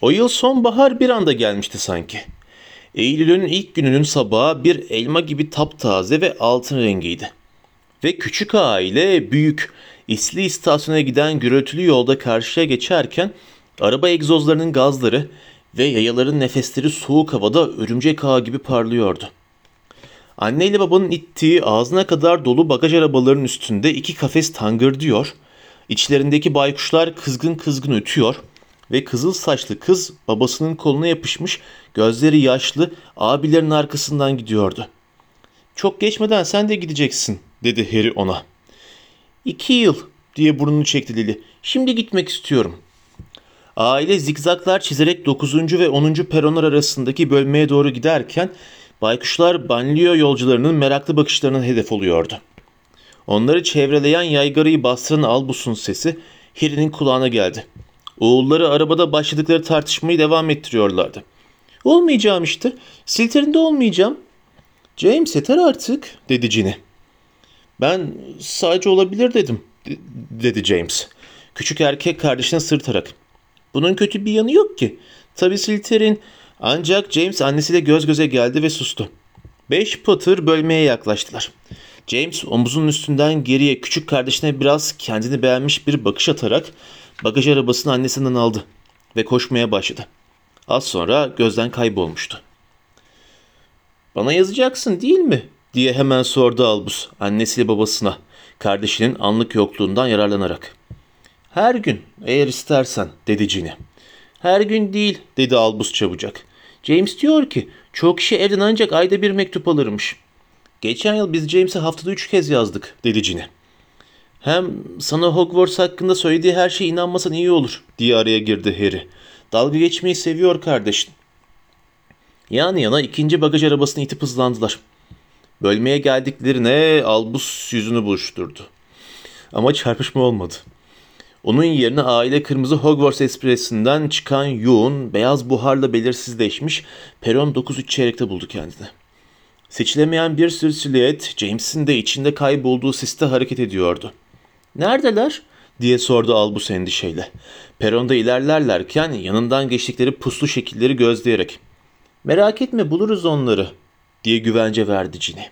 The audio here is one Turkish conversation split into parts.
O yıl sonbahar bir anda gelmişti sanki. Eylül'ün ilk gününün sabahı bir elma gibi taptaze ve altın rengiydi. Ve küçük aile büyük, İsli istasyona giden gürültülü yolda karşıya geçerken araba egzozlarının gazları ve yayaların nefesleri soğuk havada örümcek ağı gibi parlıyordu. Anne ile babanın ittiği ağzına kadar dolu bagaj arabalarının üstünde iki kafes tangırdıyor, içlerindeki baykuşlar kızgın kızgın ötüyor ve kızıl saçlı kız babasının koluna yapışmış, gözleri yaşlı abilerin arkasından gidiyordu. Çok geçmeden sen de gideceksin dedi Harry ona. İki yıl diye burnunu çekti Lily. Şimdi gitmek istiyorum. Aile zikzaklar çizerek 9. ve 10. peronlar arasındaki bölmeye doğru giderken baykuşlar banliyö yolcularının meraklı bakışlarına hedef oluyordu. Onları çevreleyen yaygarayı bastıran Albus'un sesi Harry'nin kulağına geldi. Oğulları arabada başladıkları tartışmayı devam ettiriyorlardı. Olmayacağım işte. Silterinde olmayacağım. James yeter artık dedi Ginny. Ben sadece olabilir dedim dedi James. Küçük erkek kardeşine sırtarak. Bunun kötü bir yanı yok ki. Tabi Silter'in ancak James annesiyle göz göze geldi ve sustu. Beş Potter bölmeye yaklaştılar. James omuzunun üstünden geriye küçük kardeşine biraz kendini beğenmiş bir bakış atarak bagaj arabasını annesinden aldı ve koşmaya başladı. Az sonra gözden kaybolmuştu. Bana yazacaksın değil mi? diye hemen sordu Albus annesiyle babasına kardeşinin anlık yokluğundan yararlanarak. Her gün eğer istersen dedi Ginny. Her gün değil dedi Albus çabucak. James diyor ki çok kişi evden ancak ayda bir mektup alırmış. Geçen yıl biz James'e haftada üç kez yazdık dedi Ginny. Hem sana Hogwarts hakkında söylediği her şeye inanmasan iyi olur diye araya girdi Harry. Dalga geçmeyi seviyor kardeşin. Yan yana ikinci bagaj arabasını itip hızlandılar. Bölmeye geldiklerine Albus yüzünü buruşturdu. Ama çarpışma olmadı. Onun yerine aile kırmızı Hogwarts Espressi'nden çıkan yoğun, beyaz buharla belirsizleşmiş peron 9-3 çeyrekte buldu kendini. Seçilemeyen bir sürü silüet James'in de içinde kaybolduğu siste hareket ediyordu. ''Neredeler?'' diye sordu Albus endişeyle. Peronda ilerlerlerken yanından geçtikleri puslu şekilleri gözleyerek. ''Merak etme buluruz onları.'' diye güvence verdi Ginny.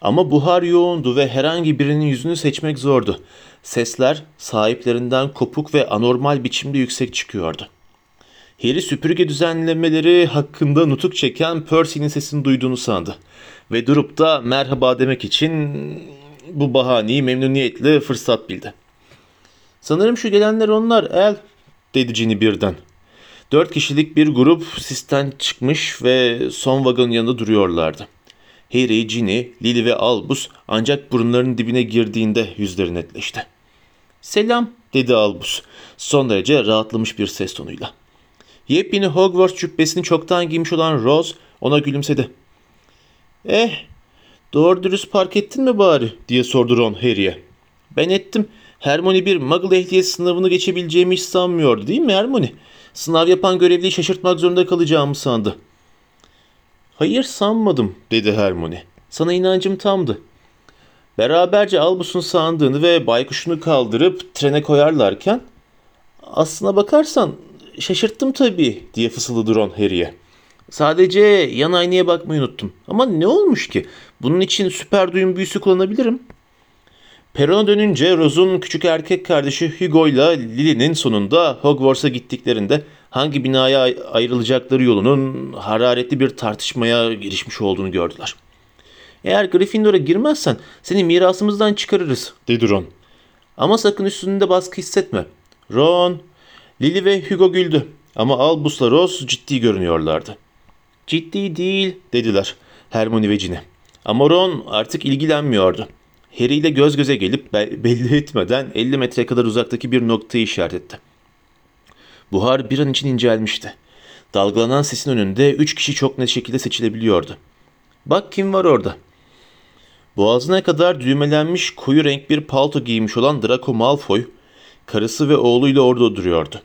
Ama buhar yoğundu ve herhangi birinin yüzünü seçmek zordu. Sesler sahiplerinden kopuk ve anormal biçimde yüksek çıkıyordu. Harry süpürge düzenlemeleri hakkında nutuk çeken Percy'nin sesini duyduğunu sandı. Ve durup da merhaba demek için bu bahaneyi memnuniyetle fırsat bildi. Sanırım şu gelenler onlar El, dedi Ginny birden. Dört kişilik bir grup sisten çıkmış ve son vagonun yanında duruyorlardı. Harry, Ginny, Lily ve Albus ancak burunlarının dibine girdiğinde yüzleri netleşti. Selam dedi Albus son derece rahatlamış bir ses tonuyla. Yepyeni Hogwarts cübbesini çoktan giymiş olan Rose ona gülümsedi. Eh doğru dürüst park ettin mi bari diye sordu Ron Harry'e. Ben ettim. Hermione bir Muggle ehliyet sınavını geçebileceğimi hiç sanmıyordu değil mi Hermione? Sınav yapan görevliyi şaşırtmak zorunda kalacağımı sandı. Hayır sanmadım dedi Hermione. Sana inancım tamdı. Beraberce Albus'un sandığını ve baykuşunu kaldırıp trene koyarlarken aslına bakarsan şaşırttım tabii diye fısıldadı Ron Harry'e. Sadece yan aynaya bakmayı unuttum. Ama ne olmuş ki? Bunun için süper duyum büyüsü kullanabilirim. Perona dönünce Rose'un küçük erkek kardeşi Hugo ile Lily'nin sonunda Hogwarts'a gittiklerinde hangi binaya ayrılacakları yolunun hararetli bir tartışmaya girişmiş olduğunu gördüler. Eğer Gryffindor'a girmezsen seni mirasımızdan çıkarırız dedi Ron. Ama sakın üstünde baskı hissetme. Ron, Lily ve Hugo güldü ama Albus'la Rose ciddi görünüyorlardı. Ciddi değil dediler Hermione ve Ginny. Ama Ron artık ilgilenmiyordu. Harry ile göz göze gelip belli etmeden 50 metre kadar uzaktaki bir noktayı işaret etti. Buhar bir an için incelmişti. Dalgalanan sesin önünde üç kişi çok net şekilde seçilebiliyordu. Bak kim var orada. Boğazına kadar düğmelenmiş koyu renk bir palto giymiş olan Draco Malfoy, karısı ve oğluyla orada duruyordu.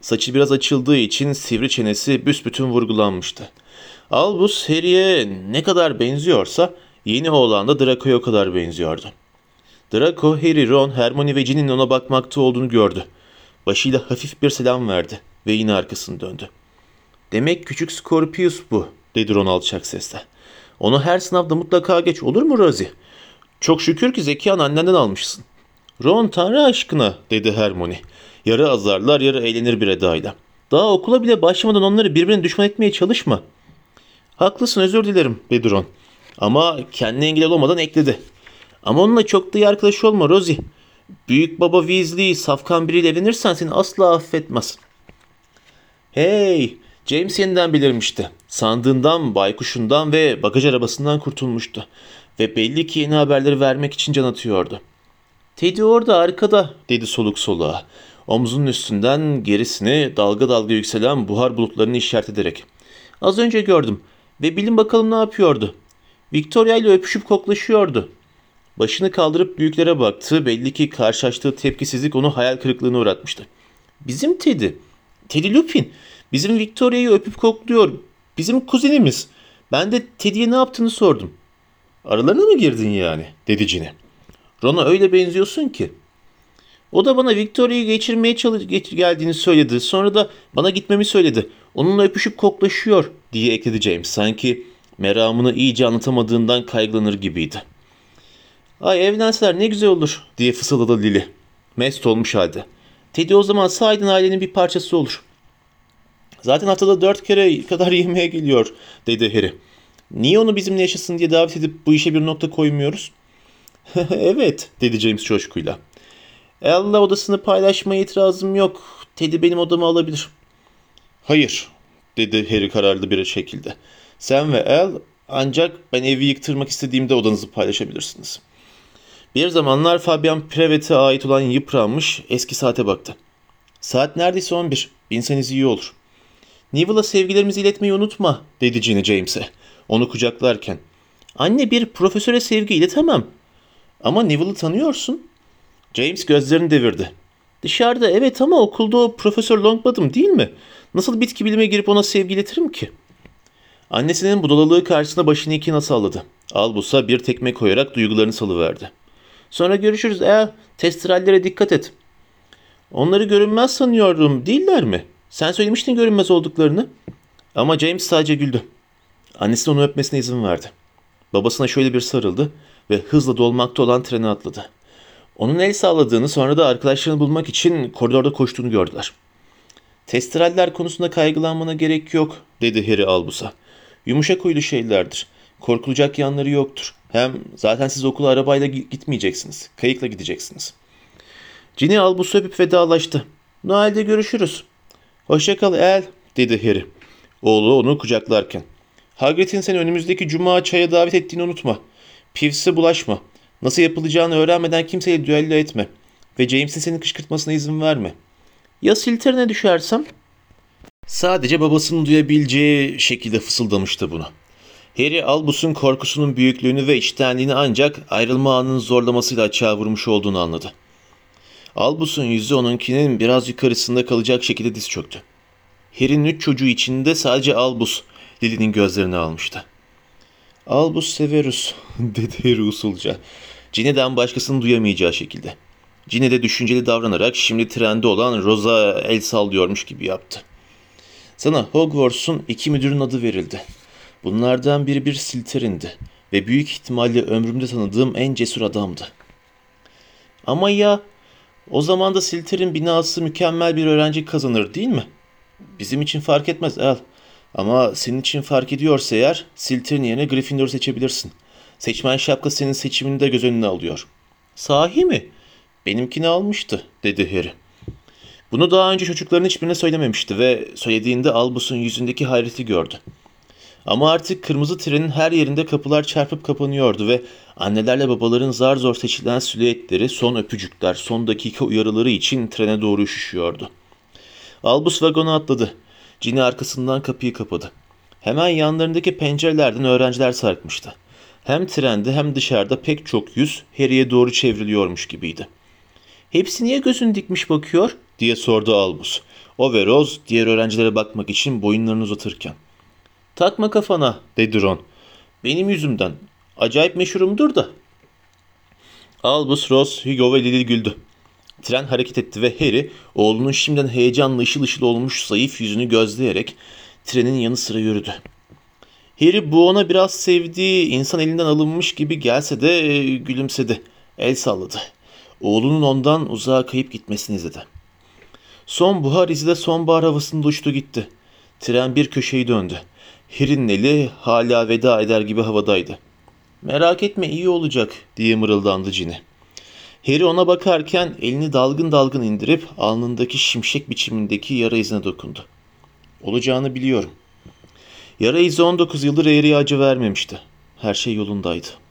Saçı biraz açıldığı için sivri çenesi büsbütün vurgulanmıştı. Albus Harry'e ne kadar benziyorsa yeni oğlan da Draco'ya o kadar benziyordu. Draco, Harry, Ron, Hermione ve Ginny'nin ona bakmakta olduğunu gördü. Başıyla hafif bir selam verdi ve yine arkasını döndü. Demek küçük Scorpius bu, dedi Ron alçak sesle. Onu her sınavda mutlaka geç olur mu Rosie? Çok şükür ki zekan annenden almışsın. Ron tanrı aşkına, dedi Hermione. Yarı azarlar yarı eğlenir bir edayla. Daha okula bile başlamadan onları birbirine düşman etmeye çalışma. Haklısın özür dilerim, dedi Ron. Ama kendine engel olmadan ekledi. Ama onunla çok da iyi arkadaş olma Rosie. Büyük baba Weasley safkan biriyle evlenirsen seni asla affetmez. Hey, James yeniden belirmişti. Sandığından, baykuşundan ve bagaj arabasından kurtulmuştu. Ve belli ki yeni haberleri vermek için can atıyordu. Teddy orada arkada dedi soluk soluğa. Omzunun üstünden gerisini dalga dalga yükselen buhar bulutlarını işaret ederek. Az önce gördüm ve bilin bakalım ne yapıyordu. Victoria ile öpüşüp koklaşıyordu. Başını kaldırıp büyüklere baktı. Belli ki karşılaştığı tepkisizlik onu hayal kırıklığına uğratmıştı. Bizim Teddy. Teddy Lupin. Bizim Victoria'yı öpüp kokluyor. Bizim kuzenimiz. Ben de Teddy'ye ne yaptığını sordum. Aralarına mı girdin yani? dedi Cine. Ron'a öyle benziyorsun ki. O da bana Victoria'yı geçirmeye çalış geldiğini söyledi. Sonra da bana gitmemi söyledi. Onunla öpüşüp koklaşıyor diye ekledi James. Sanki meramını iyice anlatamadığından kaygılanır gibiydi. Ay evlenseler ne güzel olur diye fısıldadı Lily. Mest olmuş halde. Teddy o zaman sahiden ailenin bir parçası olur. Zaten haftada dört kere kadar yemeğe geliyor dedi Harry. Niye onu bizimle yaşasın diye davet edip bu işe bir nokta koymuyoruz? evet dedi James coşkuyla. El'la odasını paylaşmaya itirazım yok. Teddy benim odamı alabilir. Hayır dedi Harry kararlı bir şekilde. Sen ve El ancak ben evi yıktırmak istediğimde odanızı paylaşabilirsiniz. Bir zamanlar Fabian Prevet'e ait olan yıpranmış eski saate baktı. Saat neredeyse 11. Binseniz iyi olur. Neville'a sevgilerimizi iletmeyi unutma dedi Ginny James'e. Onu kucaklarken. Anne bir profesöre sevgi iletemem. Ama Neville'ı tanıyorsun. James gözlerini devirdi. Dışarıda evet ama okulda o Profesör Longbottom değil mi? Nasıl bitki bilime girip ona sevgi iletirim ki? Annesinin budalalığı karşısında başını ikine salladı. Albus'a bir tekme koyarak duygularını salıverdi. Sonra görüşürüz. E, testrallere dikkat et. Onları görünmez sanıyordum. Değiller mi? Sen söylemiştin görünmez olduklarını. Ama James sadece güldü. Annesi onu öpmesine izin verdi. Babasına şöyle bir sarıldı ve hızla dolmakta olan trene atladı. Onun el sağladığını sonra da arkadaşlarını bulmak için koridorda koştuğunu gördüler. Testraller konusunda kaygılanmana gerek yok dedi Harry Albus'a. Yumuşak huylu şeylerdir. Korkulacak yanları yoktur. Hem zaten siz okula arabayla gitmeyeceksiniz. Kayıkla gideceksiniz. Ginny Albus'u öpüp vedalaştı. Noel'de görüşürüz. Hoşça kal El dedi Harry. Oğlu onu kucaklarken. Hagrid'in seni önümüzdeki cuma çaya davet ettiğini unutma. Pivs'e bulaşma. Nasıl yapılacağını öğrenmeden kimseyle düello etme. Ve James'in seni kışkırtmasına izin verme. Ya Slytherin'e düşersem? Sadece babasının duyabileceği şekilde fısıldamıştı bunu. Harry Albus'un korkusunun büyüklüğünü ve içtenliğini ancak ayrılma anının zorlamasıyla açığa vurmuş olduğunu anladı. Albus'un yüzü onunkinin biraz yukarısında kalacak şekilde diz çöktü. Harry'nin üç çocuğu içinde sadece Albus Lily'nin gözlerini almıştı. Albus Severus dedi Harry usulca. Ginny'den başkasının duyamayacağı şekilde. Ginny de düşünceli davranarak şimdi trende olan Rosa el sallıyormuş gibi yaptı. Sana Hogwarts'un iki müdürün adı verildi. Bunlardan biri bir Slytherin'di ve büyük ihtimalle ömrümde tanıdığım en cesur adamdı. Ama ya o zaman da Slytherin binası mükemmel bir öğrenci kazanır değil mi? Bizim için fark etmez El. Ama senin için fark ediyorsa eğer Slytherin yerine Gryffindor seçebilirsin. Seçmen şapka senin seçimini de göz önüne alıyor. Sahi mi? Benimkini almıştı dedi Harry. Bunu daha önce çocukların hiçbirine söylememişti ve söylediğinde Albus'un yüzündeki hayreti gördü. Ama artık kırmızı trenin her yerinde kapılar çarpıp kapanıyordu ve annelerle babaların zar zor seçilen silüetleri, son öpücükler, son dakika uyarıları için trene doğru üşüşüyordu. Albus vagona atladı. Cini arkasından kapıyı kapadı. Hemen yanlarındaki pencerelerden öğrenciler sarkmıştı. Hem trende hem dışarıda pek çok yüz Harry'e doğru çevriliyormuş gibiydi. Hepsi niye gözünü dikmiş bakıyor diye sordu Albus. O ve Rose diğer öğrencilere bakmak için boyunlarını uzatırken. Takma kafana dedi Ron. Benim yüzümden. Acayip meşhurumdur da. Albus, Rose, Hugo ve Lily güldü. Tren hareket etti ve Harry oğlunun şimdiden heyecanla ışıl ışıl olmuş zayıf yüzünü gözleyerek trenin yanı sıra yürüdü. Harry bu ona biraz sevdiği insan elinden alınmış gibi gelse de e, gülümsedi. El salladı. Oğlunun ondan uzağa kayıp gitmesini izledi. Son buhar izi de sonbahar havasında uçtu gitti. Tren bir köşeyi döndü. Harry'nin eli hala veda eder gibi havadaydı. Merak etme iyi olacak diye mırıldandı Cini. Harry ona bakarken elini dalgın dalgın indirip alnındaki şimşek biçimindeki yara izine dokundu. Olacağını biliyorum. Yara izi 19 yıldır Harry'e acı vermemişti. Her şey yolundaydı.